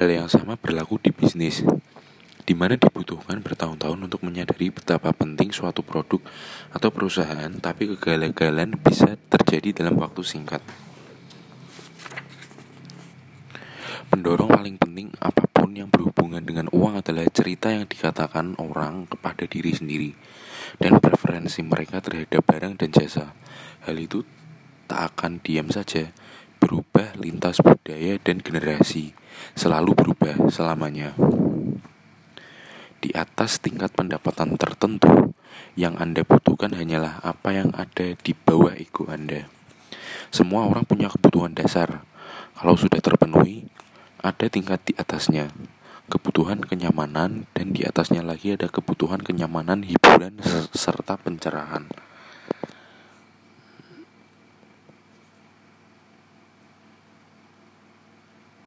Hal yang sama berlaku di bisnis, di mana dibutuhkan bertahun-tahun untuk menyadari betapa penting suatu produk atau perusahaan, tapi kegagalan bisa terjadi dalam waktu singkat. Pendorong paling penting apa pun yang berhubungan dengan uang adalah cerita yang dikatakan orang kepada diri sendiri dan preferensi mereka terhadap barang dan jasa. Hal itu tak akan diam saja, berubah lintas budaya dan generasi, selalu berubah selamanya. Di atas tingkat pendapatan tertentu, yang Anda butuhkan hanyalah apa yang ada di bawah ego Anda. Semua orang punya kebutuhan dasar. Kalau sudah terpenuhi, ada tingkat di atasnya, kebutuhan kenyamanan, dan di atasnya lagi ada kebutuhan kenyamanan, hiburan, serta pencerahan.